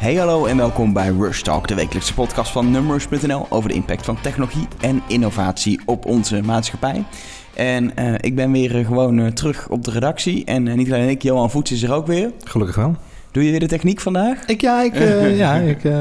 Hey hallo en welkom bij Rush Talk, de wekelijkse podcast van Numbers.nl over de impact van technologie en innovatie op onze maatschappij. En uh, ik ben weer uh, gewoon uh, terug op de redactie en niet alleen ik, Johan Voets is er ook weer. Gelukkig wel. Doe je weer de techniek vandaag? Ik, ja, ik, uh, ja, ik uh,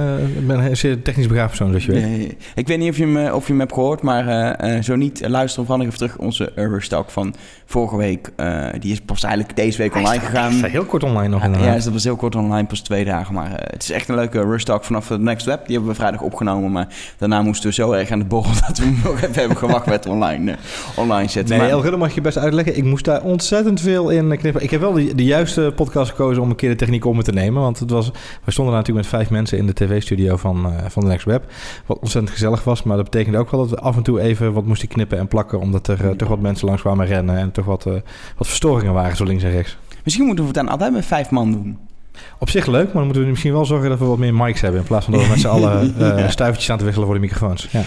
ben een zeer technisch begaafd persoon, zoals je weet. Nee, ik weet niet of je hem, of je hem hebt gehoord, maar uh, zo niet, luister van even terug. Onze Urberstalk van vorige week, die is pas eigenlijk deze week online hij gegaan. Hij heel kort online nog. Ja, dat was heel kort online, pas twee dagen. Maar het is echt een leuke Rustalk vanaf de Next Web. Die hebben we vrijdag opgenomen, maar daarna moesten we zo erg aan de borrel dat we hem nog even hebben gewacht met online, online zetten. Nee, maar, dat mag je best uitleggen. Ik moest daar ontzettend veel in knippen. Ik heb wel de, de juiste podcast gekozen om een keer de techniek om te nemen, want het was we stonden natuurlijk met vijf mensen in de tv-studio van, uh, van de Next Web. Wat ontzettend gezellig was. Maar dat betekende ook wel dat we af en toe even wat moesten knippen en plakken. Omdat er uh, toch wat mensen langs kwamen rennen. En toch wat, uh, wat verstoringen waren zo links en rechts. Misschien moeten we het dan altijd met vijf man doen. Op zich leuk, maar dan moeten we misschien wel zorgen dat we wat meer mics hebben. In plaats van dat we met z'n allen uh, stuivertjes aan te wisselen voor de microfoons. Ja.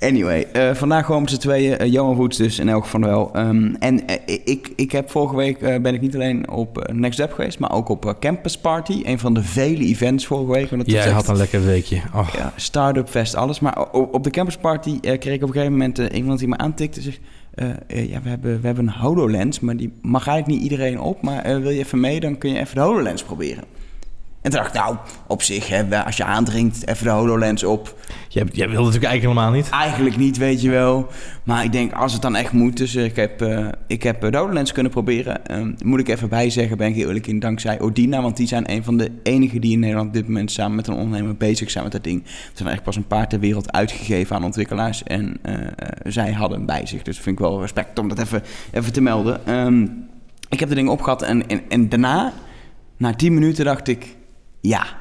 Anyway, uh, vandaag gewoon met z'n tweeën. Uh, Johan Voets dus in elk geval wel. Um, en ik, ik heb vorige week ben ik niet alleen op Next Up geweest, maar ook op Campus Party. Een van de vele events vorige week. Want Jij had een lekker weekje. Oh. Ja, Startup Fest, alles. Maar op de Campus Party kreeg ik op een gegeven moment iemand die me aantikte. Zegt, uh, uh, ja, we hebben, we hebben een HoloLens, maar die mag eigenlijk niet iedereen op. Maar uh, wil je even mee, dan kun je even de HoloLens proberen. En toen dacht ik, nou, op zich, hè, als je aandringt, even de HoloLens op. Jij, jij wilde natuurlijk eigenlijk helemaal niet. Eigenlijk niet, weet je wel. Maar ik denk, als het dan echt moet... Dus ik heb, uh, ik heb de HoloLens kunnen proberen. Um, moet ik even bij zeggen, ben ik heel eerlijk in, dankzij Odina. Want die zijn een van de enigen die in Nederland op dit moment... samen met een ondernemer bezig zijn met dat ding. Er zijn eigenlijk pas een paar ter wereld uitgegeven aan ontwikkelaars. En uh, zij hadden hem bij zich. Dus vind ik wel respect om dat even, even te melden. Um, ik heb de ding opgehad en, en, en daarna, na 10 minuten, dacht ik... Ja,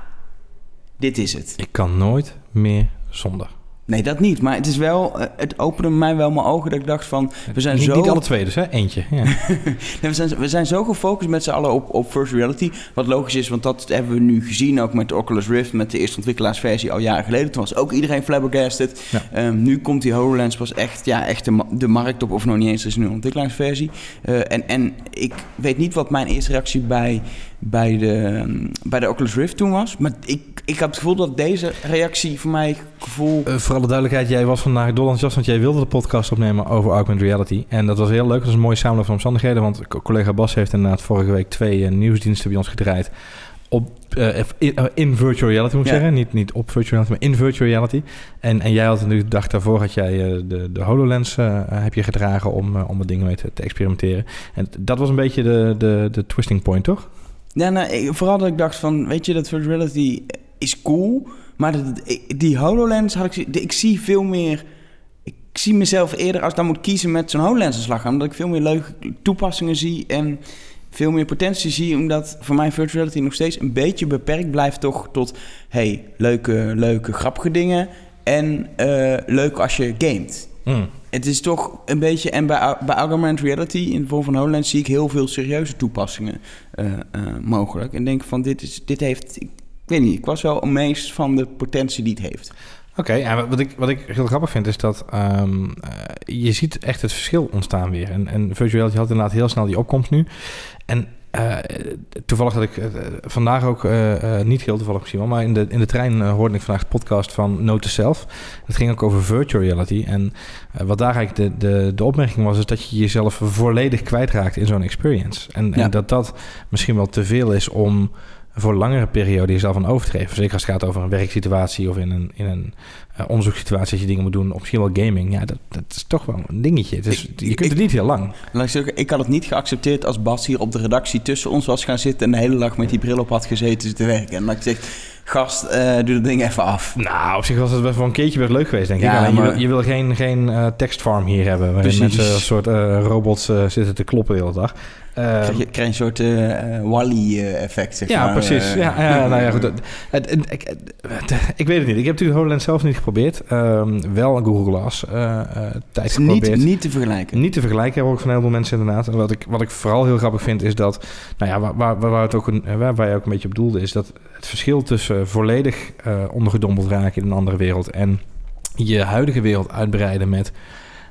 dit is het. Ik kan nooit meer zonder. Nee, dat niet. Maar het is wel, het opende mij wel mijn ogen dat ik dacht van, we zijn niet, zo... Niet alle twee dus, hè? Eentje. Ja. nee, we, zijn, we zijn zo gefocust met z'n allen op, op First Reality. Wat logisch is, want dat hebben we nu gezien ook met de Oculus Rift, met de eerste ontwikkelaarsversie al jaren geleden. Toen was ook iedereen flabbergasted. Ja. Um, nu komt die HoloLens pas echt, ja, echt de, de markt op, of nog niet eens, er is nu een ontwikkelingsversie. Uh, en, en ik weet niet wat mijn eerste reactie bij bij de, bij de Oculus Rift toen was. Maar ik, ik heb het gevoel dat deze reactie voor mij gevoel... Uh, voor alle duidelijkheid, jij was vandaag dolenthousiast... want jij wilde de podcast opnemen over augmented reality. En dat was heel leuk. Dat is een mooie samenloop van omstandigheden. Want collega Bas heeft inderdaad vorige week twee uh, nieuwsdiensten bij ons gedraaid... Op, uh, in, in, virtual reality moet ik ja. zeggen. Niet, niet op virtual reality, maar in virtual reality. En, en jij had natuurlijk de dag daarvoor had jij de, de HoloLens heb je gedragen om, om er dingen mee te, te, experimenteren. En dat was een beetje de, de, de twisting point, toch? Ja, nou, vooral dat ik dacht van, weet je, dat virtual reality is cool, maar die HoloLens had ik, ik zie veel meer, ik zie mezelf eerder als ik dan moet kiezen met zo'n HoloLens aan slag gaan, omdat ik veel meer leuke toepassingen zie en veel meer potentie zie, omdat voor mij virtual reality nog steeds een beetje beperkt blijft toch tot, hey, leuke, leuke, grappige dingen en uh, leuk als je gamet. Mm. Het is toch een beetje... En bij, bij augmented reality in de vorm van HoloLens... zie ik heel veel serieuze toepassingen uh, uh, mogelijk. En denk van, dit, is, dit heeft... Ik weet niet, ik was wel amazed van de potentie die het heeft. Oké, okay, ja, wat, ik, wat ik heel grappig vind is dat um, uh, je ziet echt het verschil ontstaan weer. En, en virtual reality had inderdaad heel snel die opkomst nu. En uh, toevallig had ik uh, vandaag ook, uh, niet heel toevallig misschien wel, maar in de, in de trein hoorde ik vandaag de podcast van Note Self. Het ging ook over virtual reality. En wat daar eigenlijk de, de, de opmerking was, is dat je jezelf volledig kwijtraakt in zo'n experience. En, ja. en dat dat misschien wel te veel is om voor langere periode jezelf van over te geven. Zeker als het gaat over een werksituatie of in een, in een uh, onderzoekssituatie... als je dingen moet doen, of misschien wel gaming. Ja, dat, dat is toch wel een dingetje. Dus ik, je kunt ik, het niet heel lang. Laat ik zeggen, ik had het niet geaccepteerd als Bas hier op de redactie... tussen ons was gaan zitten en de hele dag met die bril op had gezeten te werken. En dat ik zeg, gast, uh, doe dat ding even af. Nou, op zich was het wel voor een keertje best leuk geweest, denk ja, ik. Maar je, je, wil geen, geen uh, tekstfarm hier hebben... waarin Precies. mensen als soort robots zitten te kloppen de hele dag. Krijg, je, krijg een soort uh, Wally-effect, zeg ja, maar. precies. Ja, ja, nou ja, goed. Ik weet het niet. Ik heb natuurlijk HoloLens zelf niet geprobeerd. Um, wel Google Glass uh, uh, tijd geprobeerd. Niet, niet te vergelijken. Niet te vergelijken, hebben ook van heel veel mensen inderdaad. En wat ik, wat ik vooral heel grappig vind, is dat... Nou ja, waar, waar, waar, het ook een, waar, waar je ook een beetje op doelde... is dat het verschil tussen volledig ondergedompeld raken in een andere wereld... en je huidige wereld uitbreiden met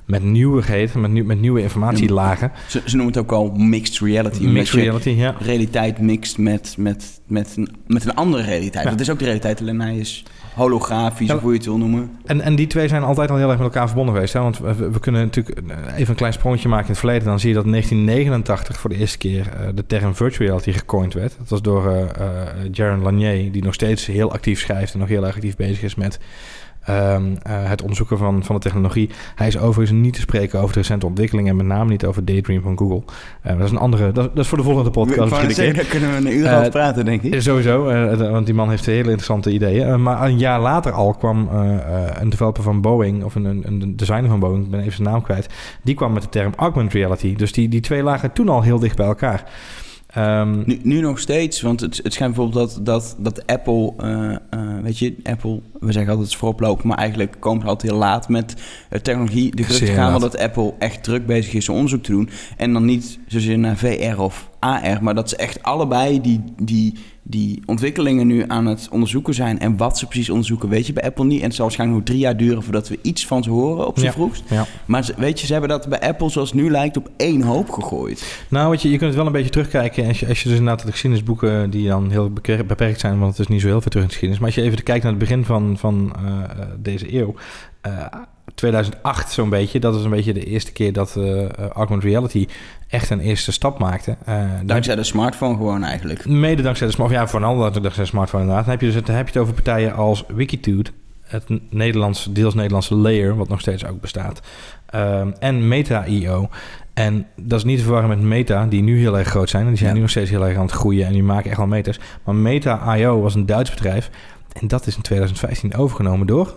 met nieuwigheid, met, nieuw, met nieuwe informatielagen. Ze, ze noemen het ook al mixed reality. Mixed reality, ja. Realiteit mixt met, met, met, een, met een andere realiteit. Ja. Dat is ook de realiteit, alleen hij is holografisch, Ja. of hoe je het wil noemen. En, en die twee zijn altijd al heel erg met elkaar verbonden geweest. Hè? Want we, we kunnen natuurlijk eh, even een klein sprongetje maken in het verleden. Dan zie je dat in 1989 voor de eerste keer eh, de term virtual reality gecoind werd. Dat was door eh, Jaron Lanier, die nog steeds heel actief schrijft en nog heel erg actief bezig is met ehm, eh, het onderzoeken van, van de technologie. Hij is overigens niet te spreken over de recente ontwikkelingen en met name niet over Daydream van Google. Eh, dat is een andere, dat, dat is voor de volgende podcast. Ik misschien zeggen, daar kunnen we een uur Eh, over praten, denk ik. Ja, Sowieso, eh, want die man heeft hele interessante ideeën. Eh, maar een jaar later al kwam eh, eh, een developer van Boeing, of een, een, een designer van Boeing, ik ben even zijn naam kwijt, die kwam met de term augmented reality. Dus die, die twee lagen toen al heel dicht bij elkaar. Ehm, Nu, nu nog steeds, want het, het schijnt bijvoorbeeld dat, dat, dat Apple, eh, eh, weet je, Apple, we zeggen altijd het maar eigenlijk komen ze altijd heel laat met eh, technologie. De geruchten gaan wel dat Apple echt druk bezig is om onderzoek te doen. En dan niet zozeer naar VR of AR, maar dat ze echt allebei die, die, die ontwikkelingen nu aan het onderzoeken zijn. En wat ze precies onderzoeken, weet je bij Apple niet. En het zal waarschijnlijk nog drie jaar duren voordat we iets van ze horen op zijn Ja. vroegst. ja. Maar ze- weet je, ze hebben dat bij Apple, zoals het nu lijkt, op één hoop gegooid. Nou, weet je, je kunt het wel een beetje terugkijken. Als je, als je dus inderdaad de geschiedenisboeken, die dan heel beperkt zijn, want het is niet zo heel veel terug in de geschiedenis. Maar als je even kijkt naar het begin van, van eh, deze eeuw, eh, 2008 zo'n beetje, dat is een beetje de eerste keer dat eh, augmented reality echt een eerste stap maakte. Eh, Dankzij de smartphone gewoon eigenlijk. Mede dankzij de smartphone, ja, vooral dankzij de smartphone inderdaad. Dan heb je, dus het, heb je het over partijen als Wikitude, het Nederlands, deels Nederlandse Layer, wat nog steeds ook bestaat, ehm, en Meta.io. En dat is niet te verwarren met Meta, die nu heel erg groot zijn. En die zijn Ja. nu nog steeds heel erg aan het groeien en die maken echt wel meters. Maar Meta.io was een Duits bedrijf en dat is in 2015 overgenomen door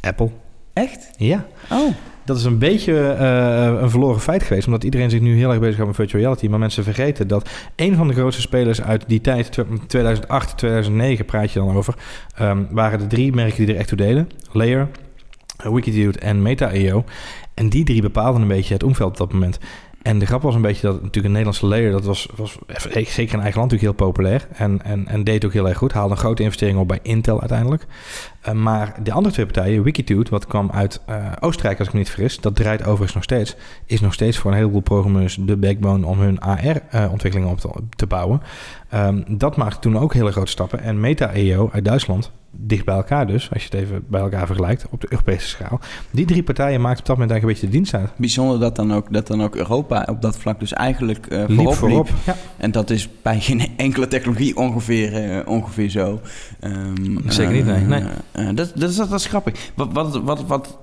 Apple. Echt? Ja. Oh. Dat is een beetje eh, een verloren feit geweest, omdat iedereen zich nu heel erg bezighoudt met virtual reality. Maar mensen vergeten dat een van de grootste spelers uit die tijd, tw- 2008, 2009 praat je dan over, ehm, waren de drie merken die er echt toe deden. Layer, Wikitude en Meta.io. En die drie bepaalden een beetje het omveld op dat moment. En de grap was een beetje dat natuurlijk een Nederlandse layer, dat was, was zeker in eigen land natuurlijk heel populair. En, en, en deed ook heel erg goed. Haalde een grote investering op bij Intel uiteindelijk. Uh, maar de andere twee partijen, Wikitude, wat kwam uit uh, Oostenrijk als ik me niet vergis, dat draait overigens nog steeds, is nog steeds voor een heleboel programmeurs de backbone om hun AR-ontwikkelingen uh, op te, bouwen. Um, dat maakte toen ook hele grote stappen. En Meta.io uit Duitsland, dicht bij elkaar dus, als je het even bij elkaar vergelijkt op de Europese schaal. Die drie partijen maakten op dat moment eigenlijk een beetje de dienst uit. Bijzonder dat dan ook, dat dan ook Europa op dat vlak dus eigenlijk uh, liep voorop, voorop. Liep. Ja. En dat is bij geen enkele technologie ongeveer, uh, ongeveer zo. Um, Zeker niet, nee. nee. Uh, dat, dat, is, dat is grappig. Wat, wat, wat, wat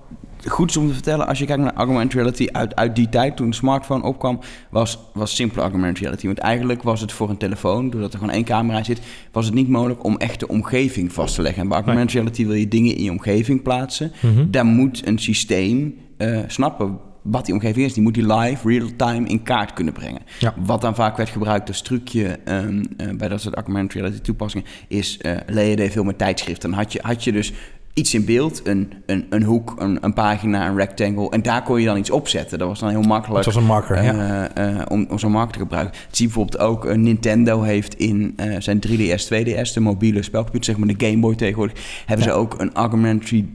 goed is om te vertellen, als je kijkt naar augmented reality uit, uit die tijd, toen de smartphone opkwam, was, was simpele augmented reality. Want eigenlijk was het voor een telefoon, doordat er gewoon één camera in zit, was het niet mogelijk om echt de omgeving vast te leggen. En bij augmented reality wil je dingen in je omgeving plaatsen. Mm -hmm. Daar moet een systeem uh, snappen wat die omgeving is. Die moet die live, real-time in kaart kunnen brengen. Ja. Wat dan vaak werd gebruikt als trucje um, uh, bij dat soort augmented reality toepassingen, is uh, leerde veel met tijdschriften. Dan had je, had je dus iets in beeld, een, een, een hoek, een, een, pagina, een rectangle. En daar kon je dan iets opzetten. Dat was dan heel makkelijk. Het was een marker, uh, ja. uh, om, om zo'n marker te gebruiken. Zie je bijvoorbeeld ook, uh, Nintendo heeft in zijn 3DS, 2DS, de mobiele spelcomputer, zeg maar de Game Boy tegenwoordig, hebben ja. ze ook een augmented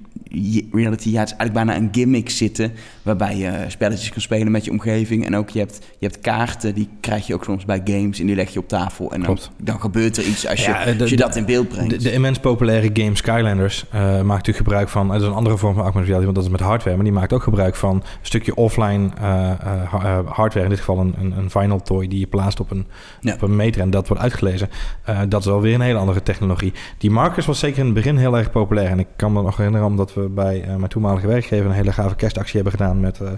reality, ja, het is eigenlijk bijna een gimmick zitten, waarbij je spelletjes kan spelen met je omgeving. En ook je hebt, je hebt kaarten, die krijg je ook soms bij games en die leg je op tafel. En dan, dan gebeurt er iets als je, ja, de, als je dat in beeld brengt. De, de immens populaire game Skylanders uh, maakt natuurlijk gebruik van, het is een andere vorm van augmented reality, want dat is met hardware, maar die maakt ook gebruik van een stukje offline uh, uh, hardware, in dit geval een, een, een vinyl toy die je plaatst op een, ja. op een meter en dat wordt uitgelezen. Uh, dat is alweer een hele andere technologie. Die markers was zeker in het begin heel erg populair en ik kan me nog herinneren omdat we bij uh, mijn toenmalige werkgever een hele gave kerstactie hebben gedaan met, uh,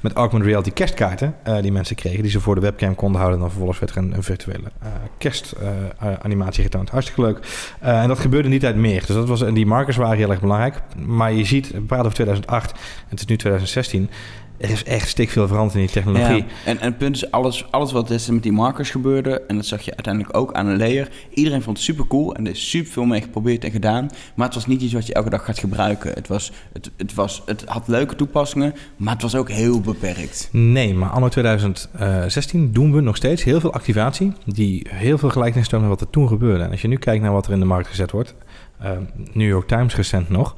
met augmented reality kerstkaarten uh, die mensen kregen, die ze voor de webcam konden houden en dan vervolgens werd er een, virtuele kerstanimatie getoond. Hartstikke leuk. En dat gebeurde niet uit meer. Dus dat was, en die markers waren heel erg belangrijk. Maar je ziet, we praten over 2008 en het is nu 2016 er is echt stik veel veranderd in die technologie. Ja, en, en het punt is, alles, alles wat destijds met die markers gebeurde... en dat zag je uiteindelijk ook aan een layer... iedereen vond het super cool en er is super veel mee geprobeerd en gedaan... maar het was niet iets wat je elke dag gaat gebruiken. Het, was, het, het, was, het had leuke toepassingen, maar het was ook heel beperkt. Nee, maar anno 2016 doen we nog steeds heel veel activatie... die heel veel gelijkenis toont met wat er toen gebeurde. En als je nu kijkt naar wat er in de markt gezet wordt... Uh, New York Times recent nog...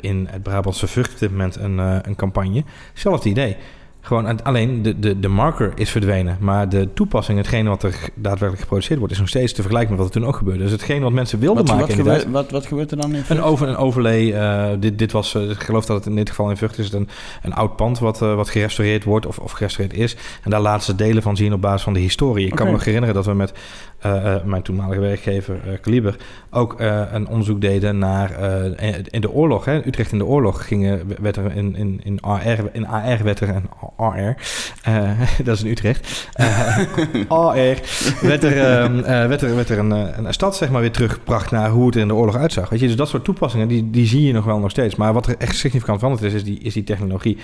in het Brabantse Vught op dit moment een, een campagne. Hetzelfde idee. Gewoon, alleen de, de, de marker is verdwenen. Maar de toepassing, hetgene wat er daadwerkelijk geproduceerd wordt, is nog steeds te vergelijken met wat er toen ook gebeurde. Dus hetgene wat mensen wilden wat, maken. Wat, gebeurt, wat, wat gebeurt er dan in Een, over, een overlay. Uh, dit, dit was, uh, ik geloof dat het in dit geval in Vught is een, een oud pand wat, uh, wat gerestaureerd wordt of, of gerestaureerd is. En daar laten ze delen van zien op basis van de historie. Ik okay. kan me nog herinneren dat we met mijn toenmalige werkgever Kaliber ook een onderzoek deden naar in de oorlog. Hè, Utrecht in de oorlog gingen, werd er in, in, in, AR, in AR werd er een AR. Dat is in Utrecht. AR. Werd er, uh, werd er, werd er een, een, stad zeg maar, weer teruggebracht naar hoe het er in de oorlog uitzag. Weet je, dus dat soort toepassingen, die, die zie je nog wel nog steeds. Maar wat er echt significant veranderd is, is die, is die technologie.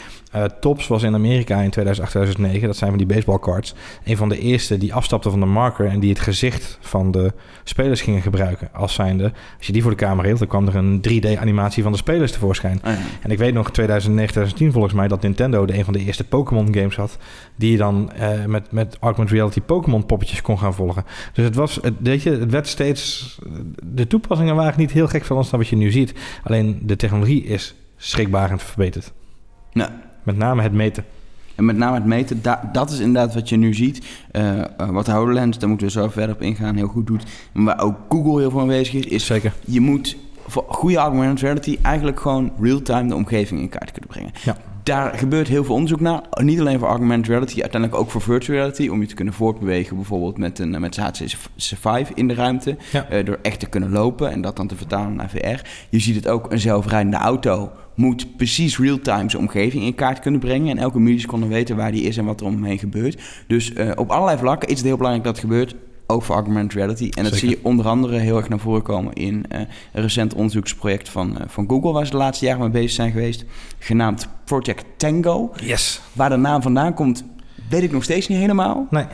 Tops was in Amerika in 2008, 2009, dat zijn van die baseballcards, een van de eerste die afstapte van de marker en die het gezicht van de spelers gingen gebruiken als zijnde. Als je die voor de camera hield, dan kwam er een 3D-animatie van de spelers tevoorschijn. Oh ja. En ik weet nog, 2009, 2010 volgens mij, dat Nintendo de een van de eerste Pokémon games had. Die je dan uh, met, met augmented reality Pokémon poppetjes kon gaan volgen. Dus het was, het, weet je, het werd steeds. De toepassingen waren niet heel gek van ons dan wat je nu ziet. Alleen de technologie is schrikbarend verbeterd. Nou. Met name het meten. En met name het meten, da dat is inderdaad wat je nu ziet. Uh, wat HoloLens, daar moeten we zo verder op ingaan, heel goed doet. Maar ook Google heel veel aanwezig is, is Zeker. je moet voor goede augmented reality eigenlijk gewoon real-time de omgeving in kaart kunnen brengen. Ja daar gebeurt heel veel onderzoek naar. Niet alleen voor augmented reality, uiteindelijk ook voor virtual reality. Om je te kunnen voortbewegen, bijvoorbeeld met, een, met HTC Vive in de ruimte. Ja. Uh, door echt te kunnen lopen en dat dan te vertalen naar VR. Je ziet het ook, een zelfrijdende auto moet precies real-time zijn omgeving in kaart kunnen brengen. En elke milliseconde weten waar die is en wat er omheen gebeurt. Dus uh, op allerlei vlakken is het heel belangrijk dat het gebeurt ook voor augmented reality. En dat zie je onder andere heel erg naar voren komen in uh, een recent onderzoeksproject van, uh, van Google, waar ze de laatste jaren mee bezig zijn geweest, genaamd Project Tango. Yes. Waar de naam vandaan komt, weet ik nog steeds niet helemaal. Nee,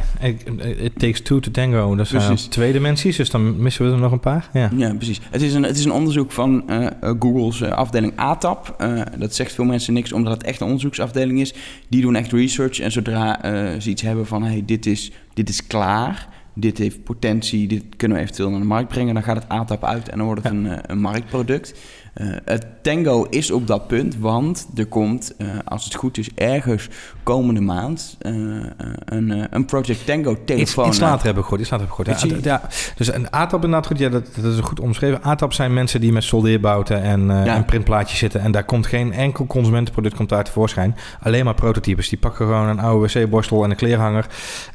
it takes two to tango. Dat zijn twee dimensies, dus dan missen we er nog een paar. Ja, ja precies. Het is een, het is een onderzoek van uh, Google's afdeling ATAP. dat zegt veel mensen niks, omdat het echt een onderzoeksafdeling is. Die doen echt research en zodra ze iets hebben van, hey, dit is, dit is klaar dit heeft potentie, dit kunnen we eventueel naar de markt brengen. Dan gaat het ATAP uit en dan wordt het een, een marktproduct. Uh, het Tango is op dat punt, want er komt, uh, als het goed is, ergens komende maand uh, een, een Project Tango telefoon. Iets, iets later hebben we gehoord. Iets later hebben we gehoord. Ja, ja, dus een ATAP inderdaad goed, ja, dat, dat is goed omschreven. ATAP zijn mensen die met soldeerbouten en, ja. en printplaatjes zitten en daar komt geen enkel consumentenproduct komt uit tevoorschijn. Alleen maar prototypes. Die pakken gewoon een oude wc-borstel en een kleerhanger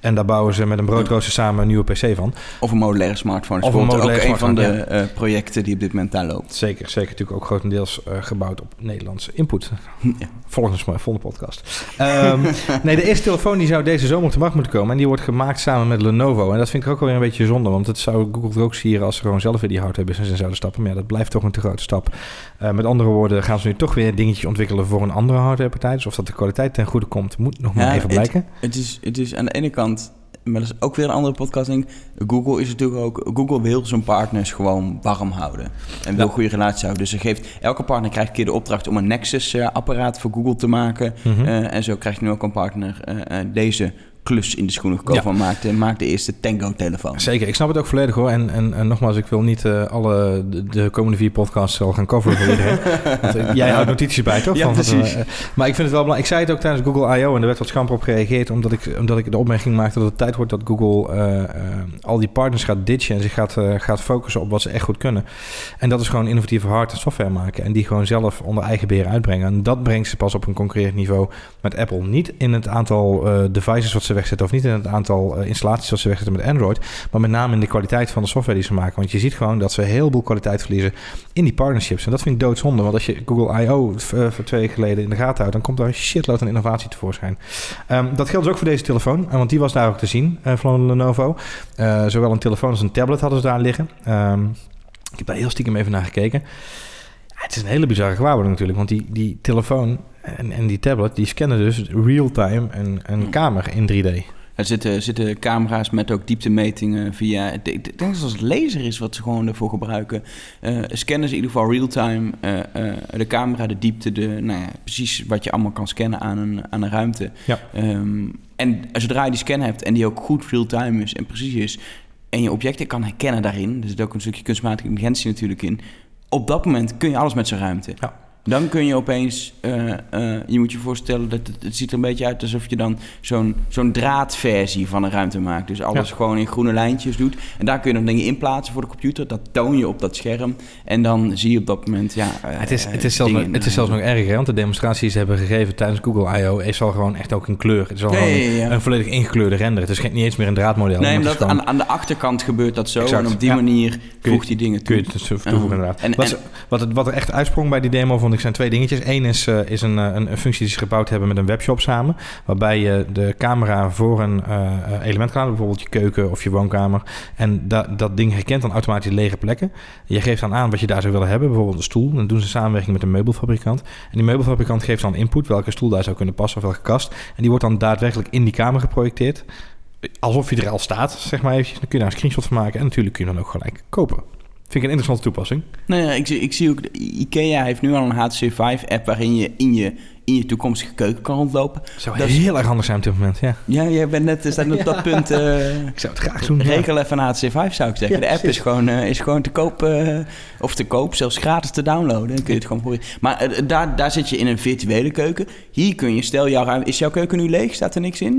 en daar bouwen ze met een broodrooster samen een nieuwe PC van. Of een modulaire smartphone. Of een modulaire ook smartphone, een van de projecten die op dit moment daar loopt. Zeker, zeker natuurlijk ook grotendeels uh, gebouwd op Nederlandse input. Ja. Volgens mij, volgende podcast. Um, nee, de eerste telefoon die zou deze zomer op de markt moeten komen. En die wordt gemaakt samen met Lenovo. En dat vind ik ook wel weer een beetje zonde. Want het zou Google ook sieren als ze gewoon zelf weer die hardware business in zouden stappen. Maar ja, dat blijft toch een te grote stap. Uh, met andere woorden, gaan ze nu toch weer dingetjes ontwikkelen voor een andere hardwarepartij. Dus of dat de kwaliteit ten goede komt, moet nog maar ja, even blijken. Het, het, is, het is aan de ene kant maar dat is ook weer een andere podcasting. Google is natuurlijk ook... Google wil zijn partners gewoon warm houden. En wil ja. goede relaties houden. Dus ze geeft... Elke partner krijgt een keer de opdracht om een Nexus-apparaat voor Google te maken. Mm -hmm. uh, en zo krijgt nu ook een partner uh, deze klus in de schoenen gekomen ja. maakte, maakte de eerste Tango-telefoon. Zeker, ik snap het ook volledig hoor. En, en, en nogmaals, ik wil niet uh, alle de, de, komende vier podcasts al gaan coveren voor iedereen. Want, uh, jij houdt notities bij, toch? Ja, Van, precies. Uh, maar ik vind het wel belangrijk. Ik zei het ook tijdens Google I.O. en er werd wat schamper op gereageerd... omdat ik, omdat ik de opmerking maakte dat het tijd wordt dat Google al die partners gaat ditchen... en zich gaat, gaat focussen op wat ze echt goed kunnen. En dat is gewoon innovatieve hard- en software maken... en die gewoon zelf onder eigen beheer uitbrengen. En dat brengt ze pas op een concurrerend niveau met Apple. Niet in het aantal devices wat ze wegzetten... of niet in het aantal uh, installaties wat ze wegzetten met Android, maar met name in de kwaliteit van de software die ze maken. Want je ziet gewoon dat ze een heleboel kwaliteit verliezen in die partnerships. En dat vind ik doodzonde, want als je Google I.O. Uh, voor twee weken geleden in de gaten houdt, dan komt daar een shitload aan innovatie tevoorschijn. Um, dat geldt dus ook voor deze telefoon, want die was daar ook te zien van Lenovo. zowel een telefoon als een tablet hadden ze daar liggen. Um, ik heb daar heel stiekem even naar gekeken. Het is een hele bizarre gewaarwording natuurlijk, want die, die telefoon en, en die tablet, die scannen dus real-time een, een kamer in 3D. Er zitten, zitten camera's met ook dieptemetingen via... Ik denk dat het als laser is wat ze gewoon ervoor gebruiken. Uh, scannen ze in ieder geval real-time uh, uh, de camera, de diepte, de, nou ja, precies wat je allemaal kan scannen aan een, aan een ruimte. Ja. Um, en zodra je die scan hebt en die ook goed real-time is en precies is... en je objecten kan herkennen daarin... er zit ook een stukje kunstmatige intelligentie natuurlijk in... op dat moment kun je alles met zijn ruimte. Ja. Dan kun je opeens, eh, eh, je moet je voorstellen dat het, het ziet er een beetje uit alsof je dan zo'n zo'n draadversie van een ruimte maakt. Dus alles Ja. gewoon in groene lijntjes doet. En daar kun je dan dingen in plaatsen voor de computer. Dat toon je op dat scherm. En dan zie je op dat moment, ja. eh, Het is, het is, zelfs, nog, het is zelfs nog erger, hè? want de demonstraties hebben gegeven tijdens Google I.O. is al gewoon echt ook in kleur. Het is al gewoon ja, een volledig ingekleurde render. Het is geen, niet eens meer een draadmodel. Nee, maar omdat gewoon- aan, aan de achterkant gebeurt dat zo. Exact, en op die ja. manier Kun voegt die dingen kun toe. je het toevoegen inderdaad. En- wat, en- wat, het, wat er echt uitsprong bij die demo ik zijn twee dingetjes. Eén is, eh, is een, eh, een, een functie die ze gebouwd hebben met een webshop samen. Waarbij je de camera voor een eh, element kan. Bijvoorbeeld je keuken of je woonkamer. En da, dat ding herkent dan automatisch lege plekken. Je geeft dan aan wat je daar zou willen hebben. Bijvoorbeeld een stoel. Dan doen ze samenwerking met een meubelfabrikant. En die meubelfabrikant geeft dan input welke stoel daar zou kunnen passen of welke kast. En die wordt dan daadwerkelijk in die kamer geprojecteerd. Alsof je er al staat, zeg maar eventjes. Dan kun je daar een screenshot van maken. En natuurlijk kun je dan ook gelijk kopen. Vind ik een interessante toepassing. Nou ja, ik, zie- ik zie ook, IKEA heeft nu al een HTC5-app waarin je in, je in je toekomstige keuken kan rondlopen. Zou Dat is- heel erg anders zijn op dit moment, ja. Ja, jij bent net staat op dat punt. eh Ik zou het graag doen. ja. regel even een HTC5 zou ik zeggen. Ja, de app precies. is gewoon, eh, is gewoon te koop, eh, of te koop, zelfs gratis te downloaden. Dan kun je het gewoon proberen. Maar daar, daar zit je in een virtuele keuken. Hier kun je, stel, jouw, ruim- is jouw keuken nu leeg? Staat er niks in?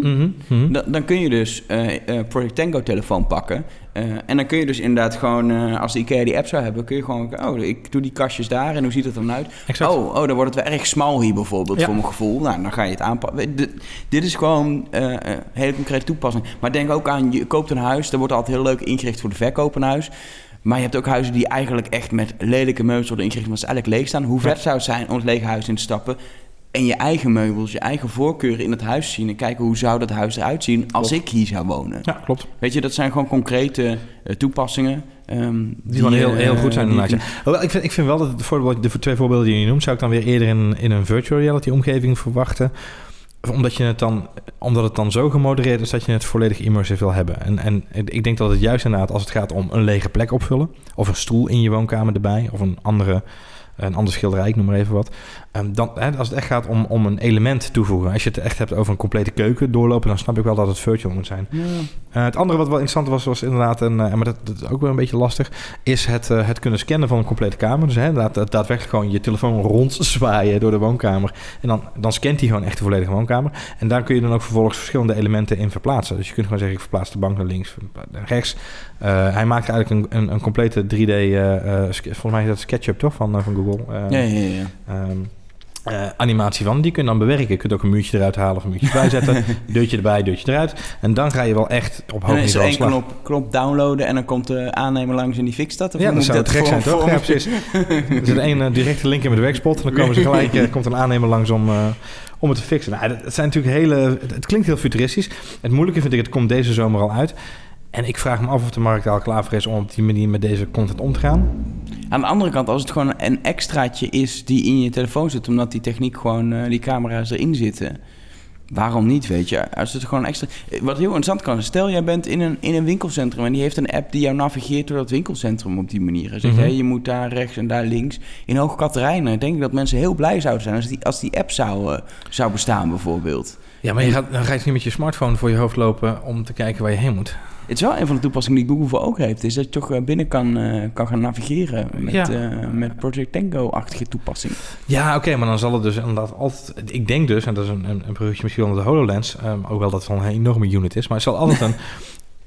Mhm. Dan, dan kun je dus Project Tango telefoon pakken. En dan kun je dus inderdaad gewoon, als de IKEA die app zou hebben, kun je gewoon, oh, ik doe die kastjes daar en hoe ziet het dan uit? Exact. Oh, oh, dan wordt het wel erg smal hier bijvoorbeeld, Ja. voor mijn gevoel. Nou, dan ga je het aanpassen. Dit, is gewoon eh, een hele concrete toepassing. Maar denk ook aan, je koopt een huis, dat wordt altijd heel leuk ingericht voor de verkoop een huis. Maar je hebt ook huizen die eigenlijk echt met lelijke meubels worden ingericht, maar ze eigenlijk leeg staan. Hoe Ja. vet zou het zijn om het lege huis in te stappen en je eigen meubels, je eigen voorkeuren in het huis zien en kijken hoe zou dat huis eruit zien als ik hier zou wonen. Ja, klopt. Weet je, dat zijn gewoon concrete eh, toepassingen. Ehm, Die gewoon heel, eh, heel goed zijn die- inderdaad. ja. Hoewel, ik, vind, ik vind wel dat voorbeeld, de twee voorbeelden die je noemt... zou ik dan weer eerder in, in een virtual reality omgeving verwachten. Omdat, je het dan, omdat het dan zo gemodereerd is dat je het volledig immersive wil hebben. En, en ik denk dat het juist inderdaad als het gaat om een lege plek opvullen... of een stoel in je woonkamer erbij... of een andere... Een ander schilderij, ik noem maar even wat. Ehm, dan, hè, als het echt gaat om, om een element toevoegen. Als je het echt hebt over een complete keuken doorlopen, dan snap ik wel dat het virtual moet zijn. Ja. Eh, het andere wat wel interessant was, was inderdaad, eh, maar dat, dat is ook wel een beetje lastig, is het, eh, het kunnen scannen van een complete kamer. Dus hè, daadwerkelijk gewoon je telefoon rondzwaaien door de woonkamer. En dan, dan scant hij gewoon echt de volledige woonkamer. En daar kun je dan ook vervolgens verschillende elementen in verplaatsen. Dus je kunt gewoon zeggen, ik verplaats de bank naar links, naar rechts. Hij maakt eigenlijk een, een, een complete 3D, eh, eh, sk- volgens mij is dat SketchUp toch, van, van Google. Ja, ja, ja, ja. Eh, animatie van. Die kun je dan bewerken. Je kunt ook een muurtje eruit halen of een muurtje bijzetten. deurtje erbij, deurtje eruit. En dan ga je wel echt op hoog dan is er niveau één slag. knop, knop downloaden en dan komt de aannemer langs en die fixt dat. Of Ja, moet zou het gek zijn, toch? Ja, precies. Er zit één eh, directe link in met de werkspot. En dan komen ze gelijk, eh, komt een aannemer langs om, om het te fixen. Nou, dat, het zijn natuurlijk hele... Het, het klinkt heel futuristisch. Het moeilijke vind ik, het komt deze zomer al uit. En ik vraag me af of de markt al klaar voor is om op die manier met deze content om te gaan. Aan de andere kant, als het gewoon een extraatje is die in je telefoon zit, omdat die techniek gewoon, eh, die camera's erin zitten. Waarom niet, weet je? Als het gewoon extra... Wat heel interessant kan zijn, stel jij bent in een, in een winkelcentrum en die heeft een app die jou navigeert door dat winkelcentrum op die manier. En zegt, Mhm. hé, je moet daar rechts en daar links. In Hoog Katerijnen denk ik dat mensen heel blij zouden zijn als die, als die app zou, eh, zou bestaan bijvoorbeeld. Ja, maar je gaat, dan ga je niet met je smartphone voor je hoofd lopen om te kijken waar je heen moet. Het is wel een van de toepassingen die Google voor ogen heeft. Is dat je toch eh, binnen kan, eh, kan gaan navigeren met, Ja. eh, met Project Tango-achtige toepassing. Ja, oké, maar dan zal het dus inderdaad altijd... Ik denk dus, en dat is een, een, een bruggetje misschien wel naar de HoloLens... ehm, hoewel dat wel een enorme unit is... maar het zal altijd een...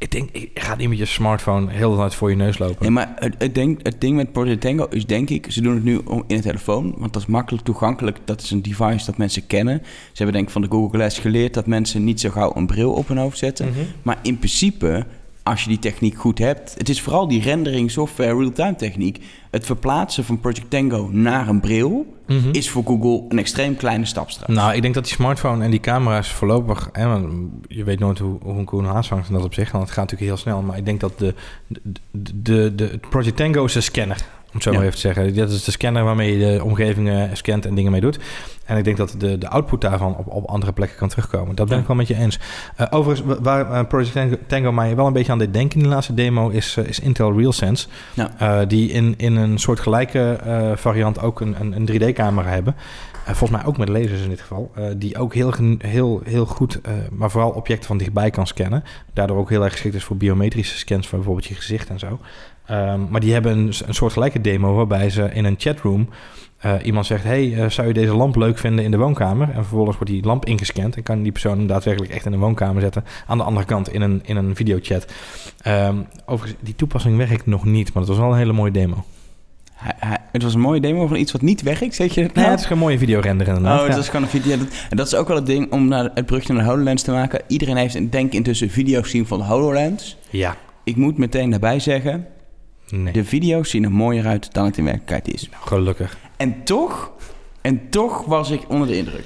ik denk, ik ga niet met je smartphone heel de tijd voor je neus lopen. Nee, maar het, het, ding, het ding met Project Tango is denk ik... Ze doen het nu om- in de telefoon, want dat is makkelijk toegankelijk. Dat is een device dat mensen kennen. Ze hebben denk ik van de Google Glass geleerd... dat mensen niet zo gauw een bril op hun hoofd zetten. Mhm. Maar in principe, als je die techniek goed hebt... Het is vooral die rendering software real-time techniek. Het verplaatsen van Project Tango naar een bril... Mhm. is voor Google een extreem kleine stap straks. Nou, ik denk dat die smartphone en die camera's voorlopig... Hè, want je weet nooit hoe, hoe een koe een haas vangt en dat op zich. Want het gaat natuurlijk heel snel. Maar ik denk dat de, de, de, de Project Tango is een scanner. Om het zo Ja. maar even te zeggen. Dat is de scanner waarmee je de omgevingen scant en dingen mee doet. En ik denk dat de, de output daarvan op, op andere plekken kan terugkomen. Dat ben ik wel met je eens. Eh, overigens, wa- waar eh, Project Tango, mij wel een beetje aan deed denken in de laatste demo... is, eh, is Intel RealSense. Ja. Die in, in een soort gelijke variant ook een, een, een 3D-camera hebben. Volgens mij ook met lasers in dit geval. die ook heel, heel, heel goed, maar vooral objecten van dichtbij kan scannen. Daardoor ook heel erg geschikt is voor biometrische scans van bijvoorbeeld je gezicht en zo. Ehm, maar die hebben een, een soort gelijke demo waarbij ze in een chatroom eh, iemand zegt... hey, eh, zou je deze lamp leuk vinden in de woonkamer? En vervolgens wordt die lamp ingescand... en kan die persoon hem daadwerkelijk echt in de woonkamer zetten... aan de andere kant in een, in een videochat. Ehm, overigens, die toepassing werkt nog niet... maar het was wel een hele mooie demo. Hij- hij- het was een mooie demo van iets wat niet werkt, zeg je het Nee, nou? het is gewoon een mooie videorender inderdaad. Oh, Ja. dat is gewoon een video. Dat, en dat is ook wel het ding om naar het brugje naar de HoloLens te maken. Iedereen heeft een denk intussen video's zien van de HoloLens. Ja, Ik moet meteen daarbij zeggen, nee. de video's zien er mooier uit dan het in werkelijkheid is. Gelukkig. En toch, en toch was ik onder de indruk.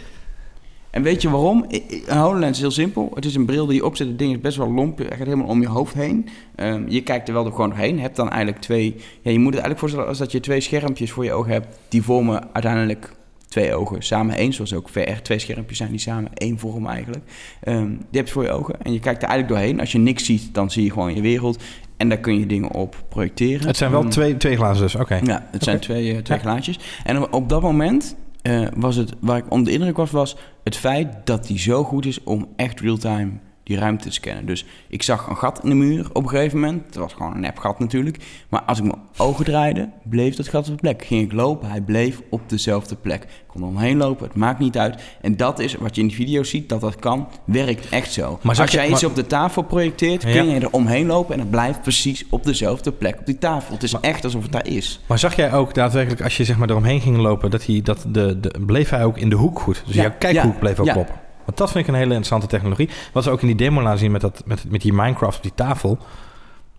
En weet je waarom? Een HoloLens is heel simpel. Het is een bril die je opzet. Het ding is best wel lomp. Hij gaat helemaal om je hoofd heen. Ehm, je kijkt er wel gewoon doorheen. Je hebt dan eigenlijk twee... Ja, je moet het eigenlijk voorstellen als dat je twee schermpjes voor je ogen hebt. Die vormen uiteindelijk twee ogen samen één. Zoals ook VR twee schermpjes zijn die samen één vormen eigenlijk. Ehm, die heb je voor je ogen. En je kijkt er eigenlijk doorheen. Als je niks ziet, dan zie je gewoon je wereld. En daar kun je dingen op projecteren. Het zijn wel twee, twee glazen dus, oké. ja, het zijn twee, eh, twee Ja. glaadjes. En op dat moment eh, was het, waar ik onder de indruk was, was het feit dat die zo goed is om echt real-time die ruimte te scannen. Dus ik zag een gat in de muur op een gegeven moment. Het was gewoon een nep gat natuurlijk. Maar als ik mijn ogen draaide, bleef dat gat op de plek. Ging ik lopen, hij bleef op dezelfde plek. Ik kon er omheen lopen, het maakt niet uit. En dat is wat je in die video's ziet, dat dat kan, werkt echt zo. Maar als je- jij iets maar- op de tafel projecteert, kun je er omheen lopen... en het blijft precies op dezelfde plek op die tafel. Het is echt alsof het daar is. Maar zag jij ook daadwerkelijk, als je zeg maar eromheen ging lopen, dat, hij, dat de, de, bleef hij ook in de hoek goed? Dus Ja, jouw kijkhoek ja, bleef ook kloppen. Want dat vind ik een hele interessante technologie. Wat ze ook in die demo laten zien met, dat, met, met die Minecraft op die tafel.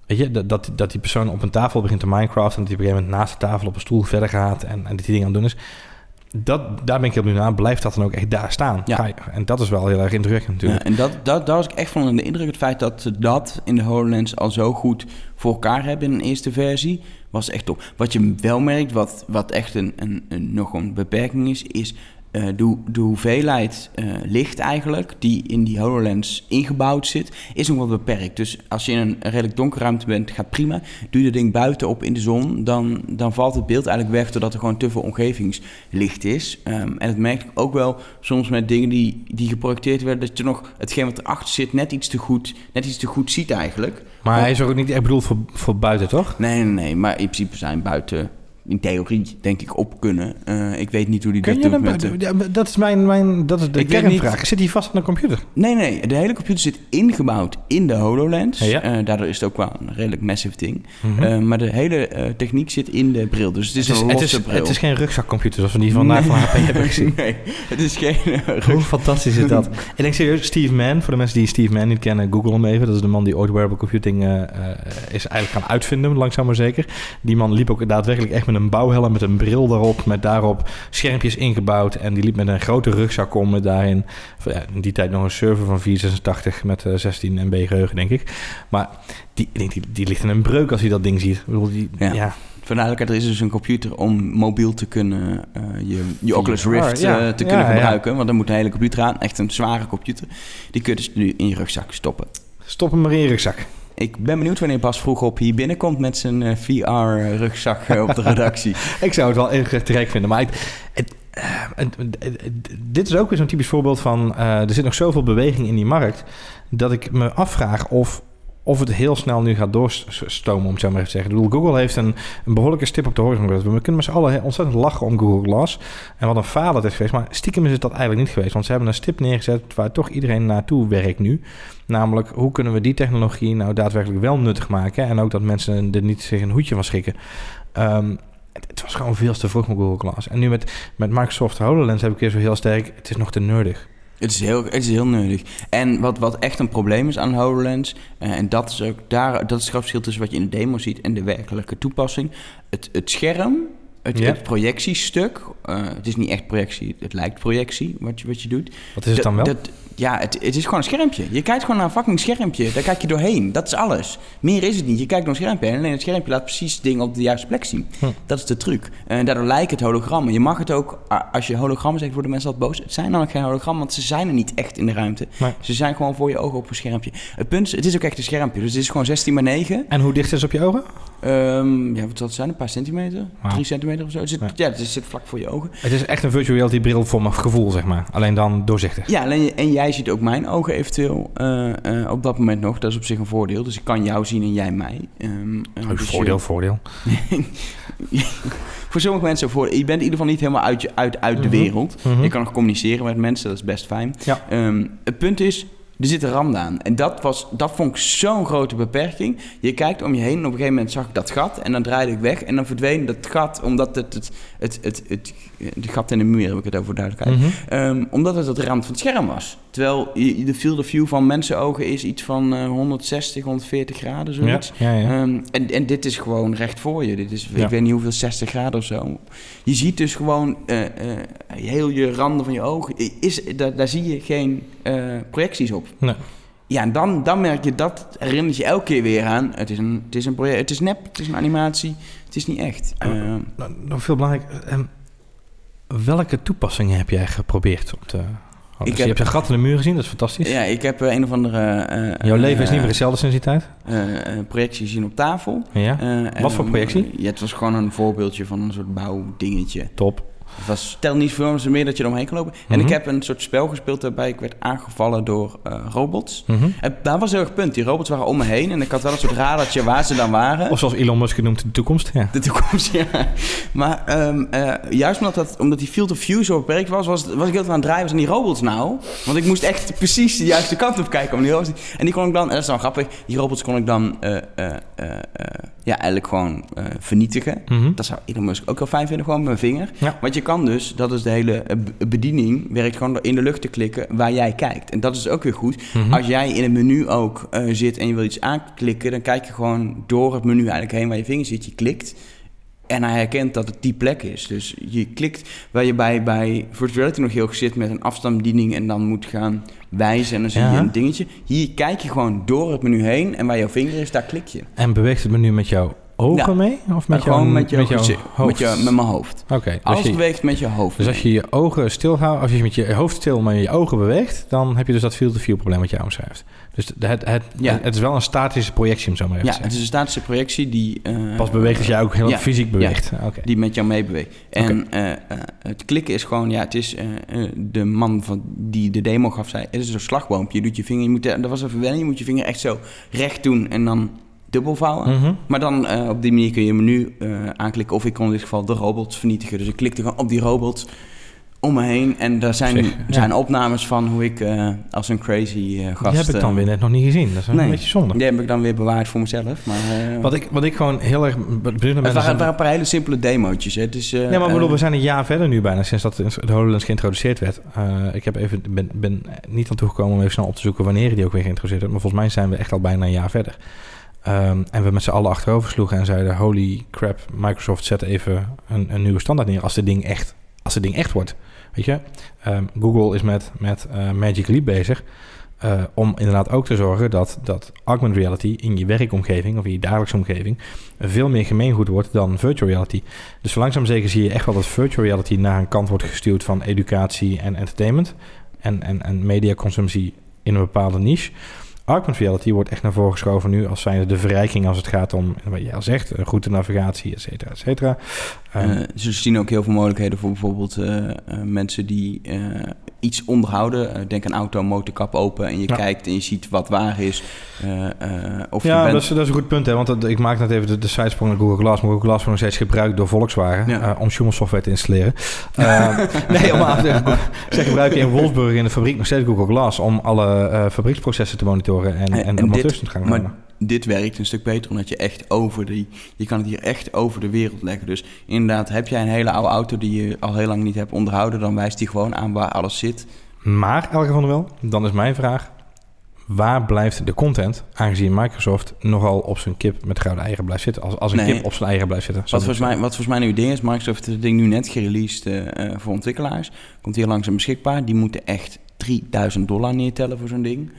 Weet je, dat, dat, dat die persoon op een tafel begint te Minecraft... en dat hij op een gegeven moment naast de tafel op een stoel verder gaat... en, en dat die dingen aan het doen is. Dat, daar ben ik heel benieuwd naar. Blijft dat dan ook echt daar staan? Ja. Je- En dat is wel heel erg indrukwekkend natuurlijk. Ja, en dat, dat, daar was ik echt van onder de indruk. Het feit dat ze dat in de HoloLens al zo goed voor elkaar hebben in een eerste versie, was echt top. Wat je wel merkt, wat, wat echt een, een, een, nog een beperking is, is de, de hoeveelheid eh, licht eigenlijk die in die HoloLens ingebouwd zit, is nog wat beperkt. Dus als je in een redelijk donkere ruimte bent, gaat prima. Doe je ding buiten op in de zon, dan, dan valt het beeld eigenlijk weg doordat er gewoon te veel omgevingslicht is. Ehm, en dat merk ik ook wel soms met dingen die, die geprojecteerd werden, dat je nog hetgeen wat erachter zit net iets te goed, net iets te goed ziet eigenlijk. Maar hij is ook niet echt bedoeld voor, voor buiten, toch? Nee, nee, nee, maar in principe zijn buiten in theorie denk ik op kunnen. Eh, ik weet niet hoe die Kun dat je doet dan met de-? Ja, dat is mijn, mijn dat is de Ik kernvraag. Zit hij vast aan de computer? Nee, nee, de hele computer zit ingebouwd in de HoloLens. Ja. Eh, daardoor is het ook wel een redelijk massive ding. Mhm. Eh, maar de hele techniek zit in de bril. Dus het is, het, is, een het, losse is, bril. het is geen rugzakcomputer zoals we die vandaag van HP hebben gezien. Nee, het is geen Hoe fantastisch is dat? Ik denk serieus, Steve Mann, voor de mensen die Steve Mann niet kennen, google hem even. Dat is de man die ooit wearable computing is eigenlijk gaan uitvinden, langzaam maar zeker. Die man liep ook daadwerkelijk echt met een bouwhelm, met een bril daarop, met daarop schermpjes ingebouwd. En die liep met een grote rugzak om met daarin, ja, in die tijd nog een server van 486 met eh, 16 MB geheugen, denk ik. Maar die, die, die, die ligt in een breuk als hij dat ding ziet. Ik bedoel, die, Ja. ja. Er is dus een computer om mobiel te kunnen, eh, je, je Oculus Rift ja. eh, te Ja, kunnen gebruiken. Want dan moet een hele computer aan, echt een zware computer. Die kun je dus nu in je rugzak stoppen. Stop hem maar in je rugzak. Ik ben benieuwd wanneer Bas vroeg op hier binnenkomt met zijn eh, VR-rugzak eh, op de redactie. Ik zou het wel erg te gek vinden. Maar ik- het, eh, het- het- het- dit is ook weer zo'n typisch voorbeeld van... eh, er zit nog zoveel beweging in die markt... dat ik me afvraag of, of het heel snel nu gaat doorstomen, om het zo maar even te zeggen. Ik bedoel, Google heeft een, behoorlijke stip op de horizon gezet. We kunnen met z'n allen ontzettend lachen om Google Glass. En wat een faal dat is geweest. Maar stiekem is het dat eigenlijk niet geweest. Want ze hebben een stip neergezet waar toch iedereen naartoe werkt nu. Namelijk, hoe kunnen we die technologie nou daadwerkelijk wel nuttig maken? En ook dat mensen er niet zich een hoedje van schrikken. Ehm, het, het was gewoon veel te vroeg met Google Glass. En nu met, met Microsoft HoloLens heb ik weer zo heel sterk... het is nog te nerdig. Het is heel, het is heel nuttig. En wat, wat echt een probleem is aan HoloLens, eh, en dat is ook daar, dat is het verschil tussen wat je in de demo ziet en de werkelijke toepassing. Het, het scherm, het, Ja. het projectiestuk, eh, het is niet echt projectie, het lijkt projectie wat je, wat je doet. Wat is het dan wel? Dat, ja, het, het is gewoon een schermpje. Je kijkt gewoon naar een fucking schermpje. Daar kijk je doorheen. Dat is alles. Meer is het niet. Je kijkt naar een schermpje en alleen het schermpje laat precies dingen op de juiste plek zien. Hm. Dat is de truc. En daardoor lijkt het hologrammen. Je mag het ook, als je hologrammen zegt, worden mensen altijd boos. Het zijn namelijk geen hologrammen, want ze zijn er niet echt in de ruimte. Nee. Ze zijn gewoon voor je ogen op een schermpje. Het punt is, het is ook echt een schermpje. Dus het is gewoon 16 bij 9. En hoe dicht is het op je ogen? Ehm, ja, wat zal het zijn? Een paar centimeter? Wauw. Drie centimeter of zo? Het zit, ja, het zit vlak voor je ogen. Het is echt een virtual reality bril voor mijn gevoel, zeg maar. Alleen dan doorzichtig. Ja, alleen, en jij ziet ook mijn ogen eventueel eh, eh, op dat moment nog. Dat is op zich een voordeel. Dus ik kan jou zien en jij mij. Ehm, eh, Oh, dus voordeel, je- voordeel. voor sommige mensen voor. Je bent in ieder geval niet helemaal uit, uit, uit de Mhm. wereld. Mhm. Je kan nog communiceren met mensen, dat is best fijn. Ja. Ehm, het punt is, er zitten randen aan. En dat, was, dat vond ik zo'n grote beperking. Je kijkt om je heen en op een gegeven moment zag ik dat gat. En dan draaide ik weg en dan verdween dat gat, omdat het het, het, het, het, het gat in de muur, heb ik het over duidelijkheid. Mhm. Ehm, omdat het het rand van het scherm was. Terwijl je- de field of view van mensenogen is iets van eh, 160, 140 graden, zoiets. ja, ja. Ehm, en, en dit is gewoon recht voor je. Dit is, ik weet niet hoeveel, 60 graden of zo. Je ziet dus gewoon eh, eh, heel je randen van je ogen. Is, daar, daar zie je geen eh, projecties op. Nee. Ja, en dan, dan merk je dat, herinnert je elke keer weer aan. Het is een, het is een project, het is nep, het is een animatie, het is niet echt. Ehm, Nou, nog veel belangrijk. ehm, welke toepassingen heb jij geprobeerd op houden? Ik Dus heb- Je hebt een gat in de muur gezien, dat is fantastisch. ja, ik heb eh, een of andere... eh, Jouw leven is eh, niet meer hetzelfde sinds die tijd. eh, eh, projectie zien op tafel. Ja, Eh, Wat voor projectie? eh, ja, het was gewoon een voorbeeldje van een soort bouwdingetje. top. Het was, stel niet veel, meer dat je eromheen kan lopen. En Mhm. ik heb een soort spel gespeeld waarbij ik werd aangevallen door eh, robots. Mhm. En daar was heel erg punt. Die robots waren om me heen en ik had wel een soort radartje waar ze dan waren. Of zoals Elon Musk het noemt, de toekomst. Ja. De toekomst, ja. Maar ehm, eh, juist omdat, dat, omdat die field of view zo beperkt was, was, was ik heel aan het draaien. Was aan die robots nou? Want ik moest echt precies de juiste kant op kijken. Om die robots, en die kon ik dan, en dat is dan grappig, die robots kon ik dan eh, ja, eigenlijk gewoon vernietigen. Mhm. Dat zou Elon Musk ook wel fijn vinden, gewoon met mijn vinger. Ja. Want je kan dus, dat is de hele eh, be- bediening, werkt gewoon door in de lucht te klikken waar jij kijkt. En dat is ook weer goed. Mhm. Als jij in een menu ook eh, zit en je wil iets aanklikken, dan kijk je gewoon door het menu eigenlijk heen waar je vinger zit. Je klikt en hij herkent dat het die plek is. Dus je klikt waar je bij, bij virtual reality nog heel erg zit met een afstandsbediening en dan moet gaan wijzen en dan zie je Ja. een dingetje. Hier kijk je gewoon door het menu heen en waar jouw vinger is, daar klik je. En beweegt het menu met jouw ogen Ja. mee? Of met, gewoon jouw, met, jouw jouw gezicht, hoofd? Met, je, met mijn hoofd. Oké, dus, Alles je, beweegt met je hoofd. dus als je je ogen stilhoudt, als je met je hoofd stil, maar je ogen beweegt, dan heb je dus dat field of view probleem wat jij omschrijft. Dus het, het, Ja. het is wel een statische projectie, om zo maar even Ja, te het zeggen. is een statische projectie die... eh, Pas beweegt als jij ook heel ja. fysiek beweegt. Oké. die met jou meebeweegt. En eh, eh, het klikken is gewoon, ja, het is de man van, die de demo gaf, zei: Het is een slagboompje. Je doet je vinger, je moet, dat was even wennen, je moet je vinger echt zo recht doen en dan dubbel vouwen. Mhm. Maar dan eh, op die manier kun je menu eh, aanklikken. Of ik kon in dit geval de robots vernietigen. Dus ik klikte gewoon op die robots om me heen. En daar zijn, Zeg, ja. zijn opnames van hoe ik eh, als een crazy gast... Die heb ik dan weer net nog niet gezien. Dat is een beetje zonde. Die heb ik dan weer bewaard voor mezelf. Maar, Wat, ik, wat ik gewoon heel erg het waren, waren een paar hele simpele demootjes. Hè. Dus, Nee, maar bedoel, we zijn een jaar verder nu bijna sinds dat de HoloLens geïntroduceerd werd. Ik heb even, ben, ben niet aan toegekomen om even snel op te zoeken wanneer die ook weer geïntroduceerd werd. Maar volgens mij zijn we echt al bijna een jaar verder. Ehm, en we met z'n allen achterover sloegen en zeiden: Holy crap, Microsoft zet even een, een nieuwe standaard neer als dit ding echt, als dit ding echt wordt. Weet je, Ehm, Google is met, met eh, Magic Leap bezig. eh, om inderdaad ook te zorgen dat, dat augmented reality in je werkomgeving of in je dagelijkse omgeving veel meer gemeengoed wordt dan virtual reality. Dus langzaam zeker zie je echt wel dat virtual reality naar een kant wordt gestuurd van educatie en entertainment en, en, en mediaconsumptie in een bepaalde niche. Augmented reality wordt echt naar voren geschoven nu als zijnde de verrijking als het gaat om, wat jij al zegt, eh, goede navigatie, et cetera, et cetera. Eh, ze zien ook heel veel mogelijkheden voor bijvoorbeeld eh, eh, mensen die iets onderhouden. Denk aan auto, motorkap open en je Ja. kijkt en je ziet wat waar is. Of je ja, bent... dat, is, dat is een goed punt, hè? want dat- ik maak net even de, de sidesprong naar Google Glass. Maar Google Glass wordt nog steeds gebruikt door Volkswagen Ja. om Schumann software te installeren. Nee, om aan te zeggen, zij gebruiken in Wolfsburg in de fabriek nog steeds Google Glass om alle fabrieksprocessen te monitoren en, en, En- en te gaan maar nemen. dit werkt een stuk beter omdat je echt over die... Je kan het hier echt over de wereld leggen. Dus inderdaad, heb jij een hele oude auto die je al heel lang niet hebt onderhouden... dan wijst die gewoon aan waar alles zit. Maar, Elke van der Wel, dan is mijn vraag... Waar blijft de content, aangezien Microsoft nogal op zijn kip met gouden eieren blijft zitten? Als, als een Nee. kip op zijn eieren blijft zitten. Wat volgens, mij, wat volgens mij nu het ding is, Microsoft heeft het ding nu net gereleased eh, eh, voor ontwikkelaars. Komt hier langzaam beschikbaar. Die moeten echt 3000 dollar neertellen voor zo'n ding.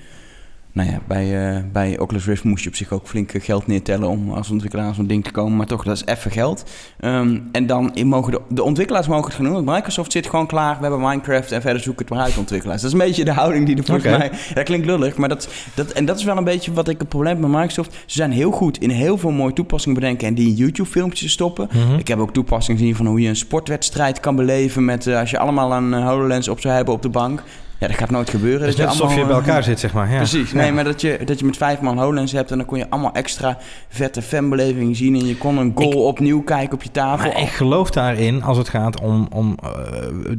Nou ja, bij, eh, bij Oculus Rift moest je op zich ook flink geld neertellen om als ontwikkelaar aan zo'n ding te komen. Maar toch, dat is even geld. Ehm, en dan mogen de, de ontwikkelaars mogen het gaan doen. Want Microsoft zit gewoon klaar. We hebben Minecraft en verder zoek het maar uit ontwikkelaars. Dat is een beetje de houding die er volgens mij... Dat klinkt lullig, maar dat, dat, en dat is wel een beetje wat ik het probleem heb met Microsoft. Ze zijn heel goed in heel veel mooie toepassingen bedenken en die in YouTube-filmpjes stoppen. Mhm. Ik heb ook toepassingen gezien van hoe je een sportwedstrijd kan beleven met eh, als je allemaal een eh, HoloLens op zou hebben op de bank. Ja, dat gaat nooit gebeuren. Dat net alsof je bij elkaar eh, zit, zeg maar. Ja. Precies. Ja. Nee, maar dat je, dat je met vijf man HoloLens hebt en dan kon je allemaal extra vette fanbeleving zien. En je kon een goal opnieuw kijken op je tafel. Maar ik geloof daarin als het gaat om... om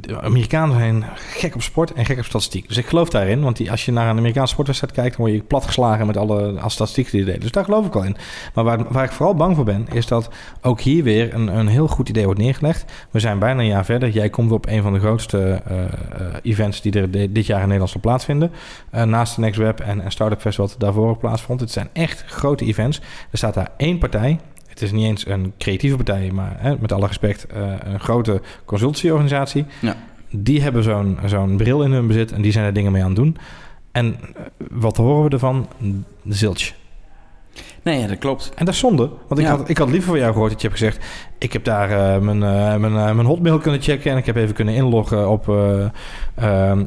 de Amerikanen zijn gek op sport en gek op statistiek. Dus ik geloof daarin. Want die, als je naar een Amerikaanse sportwedstrijd kijkt... dan word je platgeslagen met alle, statistieken die je deed. Dus daar geloof ik wel in. Maar waar, waar ik vooral bang voor ben... is dat ook hier weer een, een heel goed idee wordt neergelegd. We zijn bijna een jaar verder. Jij komt op een van de grootste eh, events... die er de- dit jaar in Nederland zal plaatsvinden. Eh, naast de Next Web en, en Startup Fest wat daarvoor ook plaatsvond. Het zijn echt grote events. Er staat daar één partij... Het is niet eens een creatieve partij, maar hè, met alle respect uh, een grote consultieorganisatie. Ja. Die hebben zo'n zo'n bril in hun bezit en die zijn er dingen mee aan het doen. En uh, wat horen we ervan? Zilch. Nee, ja, dat klopt. En dat is zonde. Want ik, Ja. had, ik had liever van jou gehoord dat je hebt gezegd... ik heb daar uh, mijn, uh, mijn, uh, mijn hotmail kunnen checken... en ik heb even kunnen inloggen op,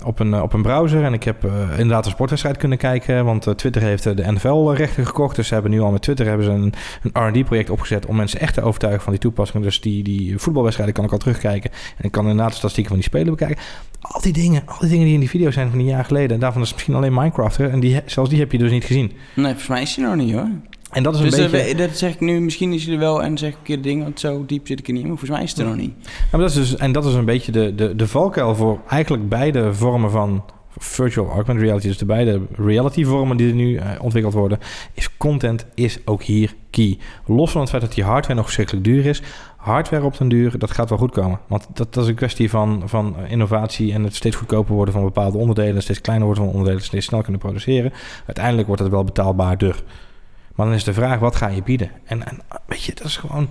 op, een, op een browser... en ik heb inderdaad een sportwedstrijd kunnen kijken... want Twitter heeft de NFL-rechten gekocht... dus ze hebben nu al met Twitter hebben ze een, een R&D-project opgezet... om mensen echt te overtuigen van die toepassingen. Dus die, die voetbalwedstrijden kan ik al terugkijken... en ik kan inderdaad de statistieken van die spelen bekijken. Al die dingen, al die dingen die in die video zijn van een jaar geleden... en daarvan is misschien alleen Minecraft... en die, zelfs die heb je dus niet gezien. Nee, volgens mij is hij nog niet hoor. En dat is een dus beetje... dat, dat zeg ik nu, misschien is er wel en zeg ik een keer dingen, want zo diep zit ik er niet in, maar volgens mij is het er nog niet. Ja, maar dat is dus, en dat is een beetje de, de, de valkuil voor eigenlijk beide vormen van virtual augmented reality, dus de beide reality vormen die er nu uh, ontwikkeld worden, is content is ook hier key. Los van het feit dat die hardware nog verschrikkelijk duur is, hardware op den duur, dat gaat wel goed komen. Want dat, dat is een kwestie van, van innovatie en het steeds goedkoper worden van bepaalde onderdelen, steeds kleiner worden van onderdelen, steeds snel kunnen produceren. Uiteindelijk wordt het wel betaalbaarder. Maar dan is de vraag, wat ga je bieden? En, en weet je, dat is gewoon...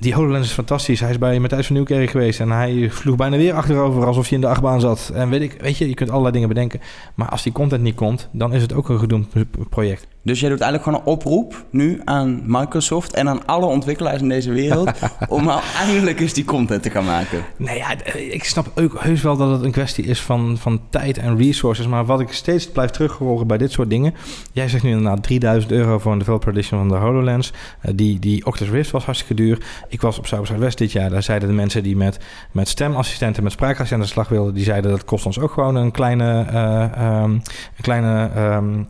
Die HoloLens is fantastisch. Hij is bij Matthijs van Nieuwkerk geweest... en hij vloog bijna weer achterover alsof je in de achtbaan zat. En weet ik, weet je, je kunt allerlei dingen bedenken. Maar als die content niet komt, dan is het ook een gedoemd project. Dus jij doet eigenlijk gewoon een oproep nu aan Microsoft... en aan alle ontwikkelaars in deze wereld... om nou eindelijk eens die content te gaan maken. Nee, ja, ik snap ook heus wel dat het een kwestie is van, van tijd en resources. Maar wat ik steeds blijf terughoren bij dit soort dingen... Jij zegt nu inderdaad 3000 euro voor een developer edition van de HoloLens. Uh, die, die Oculus Rift was hartstikke duur. Ik was op Zuid West dit jaar. Daar zeiden de mensen die met, met stemassistenten, met spraakassistenten aan de slag wilden... die zeiden dat kost ons ook gewoon een kleine... Uh, um, een kleine um,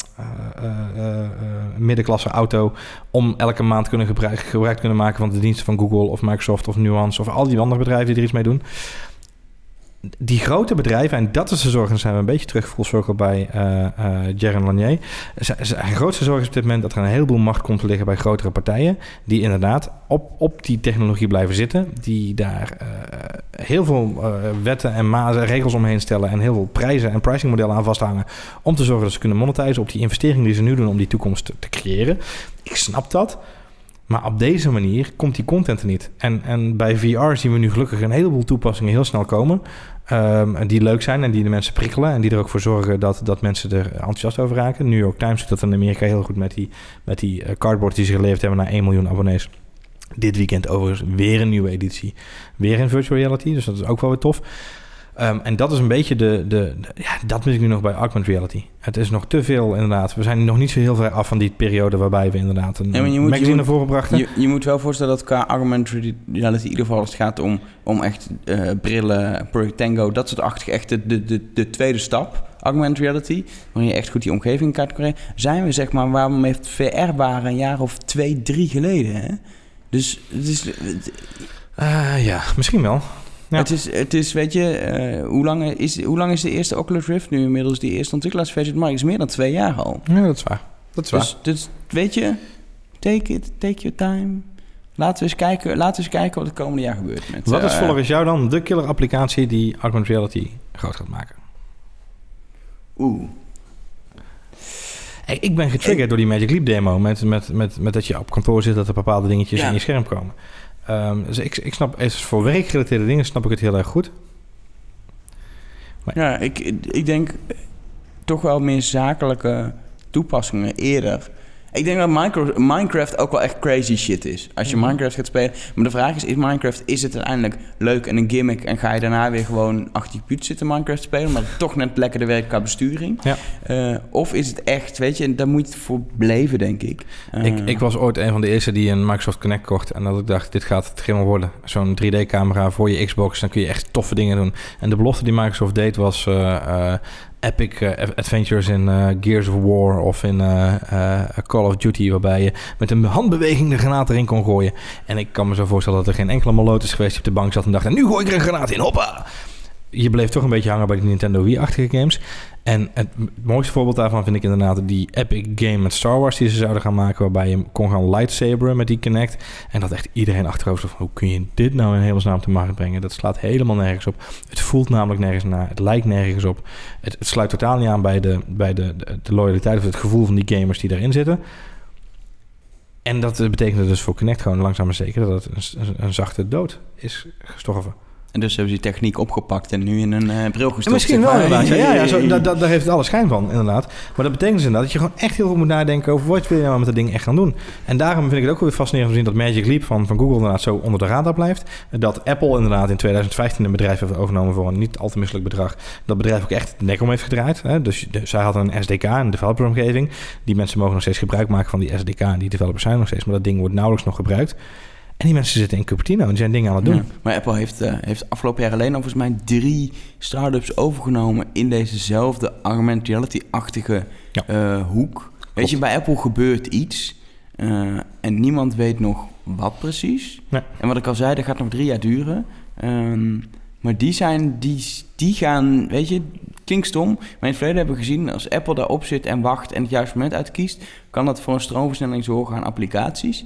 uh, middenklasse auto... om elke maand kunnen gebruik, gebruik kunnen maken van de diensten van Google of Microsoft of Nuance... of al die andere bedrijven die er iets mee doen die grote bedrijven, en dat is de zorg, dan zijn we een beetje terug full bij uh, uh, Lanier. Zijn grootste zorg is op dit moment dat er een heleboel macht komt te liggen bij grotere partijen, die inderdaad op, op die technologie blijven zitten, die daar uh, heel veel wetten en mazen, regels omheen stellen en heel veel prijzen en pricingmodellen aan vasthangen om te zorgen dat ze kunnen monetizen op die investering die ze nu doen om die toekomst te creëren. Ik snap dat. Maar op deze manier komt die content er niet. En, en bij VR zien we nu gelukkig een heleboel toepassingen heel snel komen. Um, die leuk zijn en die de mensen prikkelen. En die er ook voor zorgen dat, dat mensen er enthousiast over raken. New York Times doet dat in Amerika heel goed met die, met die uh, cardboard die ze geleverd hebben naar 1 miljoen abonnees. Dit weekend overigens weer een nieuwe editie. Weer in virtual reality, dus dat is ook wel weer tof. Um, en dat is een beetje de, de, de, Ja, dat mis ik nu nog bij augmented reality. Het is nog te veel, inderdaad. We zijn nog niet zo heel ver af van die periode waarbij we inderdaad een Ja, je moet- magazine naar voren brachten. Je, je moet wel voorstellen dat qua augmented reality... in ieder geval als het gaat om, om echt eh, brillen, Project Tango... dat soort achtige, echt de, de, de, de tweede stap, augmented reality... waarin je echt goed die omgeving in kaart kan brengen... zijn we zeg maar waar we met VR waren een jaar of twee, drie geleden. Hè? Dus het is, Uh, ja, misschien wel. Ja. het is, het is weet je, eh, hoe, lang is, hoe lang is de eerste Oculus Rift nu inmiddels? Die eerste ontwikkelaarsversie, maar is meer dan twee jaar al. Ja, dat is waar. Dat is waar. Dus, dus weet je, take it, take your time. Laten we eens kijken, laten we eens kijken wat het komende jaar gebeurt. Met, Wat is eh, volgens jou dan de killer applicatie die augmented reality groot gaat maken? Oeh. Hey, ik ben getriggerd door die Magic Leap demo. Met, met, met, met dat je op kantoor zit, dat er bepaalde dingetjes Ja. in je scherm komen. Ehm, dus ik, ik snap, is voor werkgerelateerde dingen snap ik het heel erg goed. Ja, ik, ik denk toch wel meer zakelijke toepassingen eerder. Ik denk dat Minecraft ook wel echt crazy shit is. Als je Mhm. Minecraft gaat spelen. Maar de vraag is, is Minecraft, is het uiteindelijk leuk en een gimmick... en ga je daarna weer gewoon achter je put zitten Minecraft spelen... maar toch net lekker de werk qua besturing? Ja. Eh, of is het echt, weet je, en daar moet je voor blijven, denk ik. Eh, Ik, ik was ooit een van de eerste die een Microsoft Connect kocht. En dat ik dacht, dit gaat het helemaal worden. Zo'n 3D-camera voor je Xbox. Dan kun je echt toffe dingen doen. En de belofte die Microsoft deed was... eh, epic eh, adventures in eh, Gears of War of in eh, Call of Duty... waarbij je met een handbeweging de granaat erin kon gooien. En ik kan me zo voorstellen dat er geen enkele maloot is geweest... die op de bank zat en dacht... en nu gooi ik er een granaat in, hoppa! Je bleef toch een beetje hangen bij die Nintendo Wii-achtige games. En het mooiste voorbeeld daarvan vind ik inderdaad die epic game met Star Wars die ze zouden gaan maken, waarbij je kon gaan lightsaberen met die Kinect. En dat echt iedereen achterover van, hoe kun je dit nou in hemelsnaam te markt brengen? Dat slaat helemaal nergens op. Het voelt namelijk nergens naar, het lijkt nergens op. Het, sluit totaal niet aan bij, de, bij de, de, loyaliteit of het gevoel van die gamers die erin zitten. En dat betekende dus voor Kinect gewoon langzaam maar zeker dat het een, een zachte dood is gestorven. En dus hebben ze die techniek opgepakt en nu in een eh, bril gestopt. Misschien wel. Ja, ja, ja zo, dat, dat, daar heeft het alle schijn van, inderdaad. Maar dat betekent dus inderdaad dat je gewoon echt heel goed moet nadenken over wat wil je nou met dat ding echt gaan doen. En daarom vind ik het ook weer fascinerend om te zien dat Magic Leap van, van Google inderdaad zo onder de radar blijft. Dat Apple inderdaad in 2015 een bedrijf heeft overgenomen voor een niet al te misselijk bedrag. Dat bedrijf ook echt de nek om heeft gedraaid. Hè. Dus de- zij hadden een SDK, een developeromgeving. Die mensen mogen nog steeds gebruik maken van die SDK. En die developers zijn nog steeds, maar dat ding wordt nauwelijks nog gebruikt. En die mensen zitten in Cupertino en die zijn dingen aan het doen. Ja, maar Apple heeft, eh, heeft afgelopen jaar alleen al volgens mij drie start-ups overgenomen in dezezelfde augmented reality-achtige Ja. eh, hoek. Weet je, bij Apple gebeurt iets eh, en niemand weet nog wat precies. Nee. En wat ik al zei, dat gaat nog drie jaar duren. Ehm, maar die zijn, die, die gaan, weet je, klinkt stom. Maar in het verleden hebben we gezien, als Apple daarop zit en wacht en het juiste moment uitkiest, kan dat voor een stroomversnelling zorgen aan applicaties.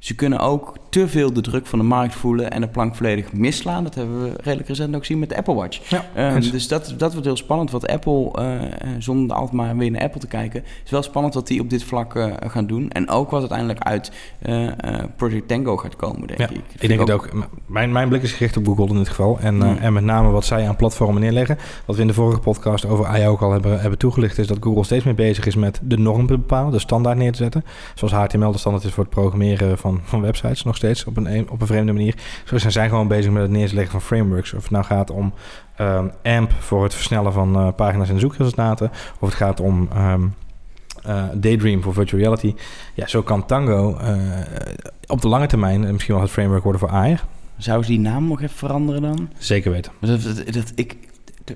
Ze kunnen ook te veel de druk van de markt voelen en de plank volledig misslaan. Dat hebben we redelijk recent ook gezien met de Apple Watch. Ja, Ehm, dus dat, dat wordt heel spannend wat Apple, eh, eh, zonder altijd maar weer naar Apple te kijken, is wel spannend wat die op dit vlak eh, gaan doen. En ook wat uiteindelijk uit Project Tango gaat komen, denk Ja, ik. Ik denk het ook. Mijn, mijn blik is gericht op Google in dit geval. En, eh, Mm. en met name wat zij aan platformen neerleggen. Wat we in de vorige podcast over AI ook al hebben, hebben toegelicht... is dat Google steeds meer bezig is met de norm te bepalen. De standaard neer te zetten. Zoals HTML de standaard is voor het programmeren van, van websites nog steeds. Op een, op een vreemde manier. Zo zijn zij gewoon bezig met het neerleggen van frameworks. Of het nou gaat om ehm, AMP voor het versnellen van eh, pagina's en zoekresultaten. Of het gaat om... ehm, eh, Daydream voor virtual reality. Ja, zo kan Tango eh, op de lange termijn misschien wel het framework worden voor AR. Zou ze die naam nog even veranderen dan? Zeker weten. Dat, dat- ik,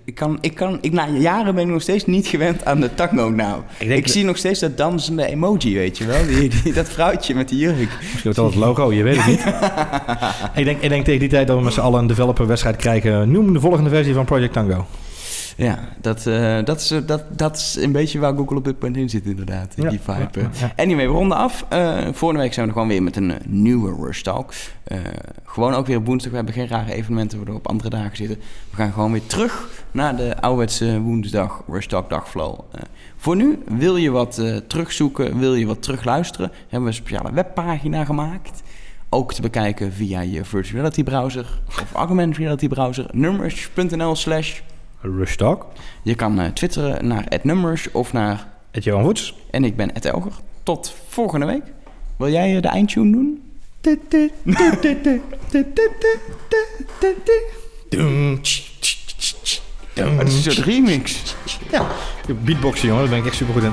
ik kan, ik kan, ik, na jaren ben ik nog steeds niet gewend aan de Tango-naam. Ik zie nog steeds dat dansende emoji, weet je wel? Die, die, dat vrouwtje met die jurk. Misschien wordt dat het logo, je weet het niet. ik, denk, ik denk tegen die tijd dat we met z'n allen een developer-wedstrijd krijgen. Noem de volgende versie van Project Tango. Ja, dat, eh, dat, is, dat, dat is een beetje waar Google op dit punt in zit, inderdaad. Ja, die vibe. ja, ja. Anyway, we ronden af. Eh volgende week zijn we er gewoon weer met een eh, nieuwe Rush Talk. Gewoon ook weer op woensdag. We hebben geen rare evenementen waardoor we op andere dagen zitten. We gaan gewoon weer terug naar de ouderwetse woensdag Rush Talk dagflow. Voor nu, wil je wat terugzoeken, wil je wat terugluisteren, hebben we een speciale webpagina gemaakt. Ook te bekijken via je virtual reality browser of augmented reality browser. numbers.nl slash Rush Talk. je kan eh, twitteren naar @numbers of naar Het Johan Voets. en ik ben Elger. Tot volgende week. Wil jij eh, de eindtune doen? Het is een remix. Ja, beatboxen jongen, daar ben ik echt super goed in.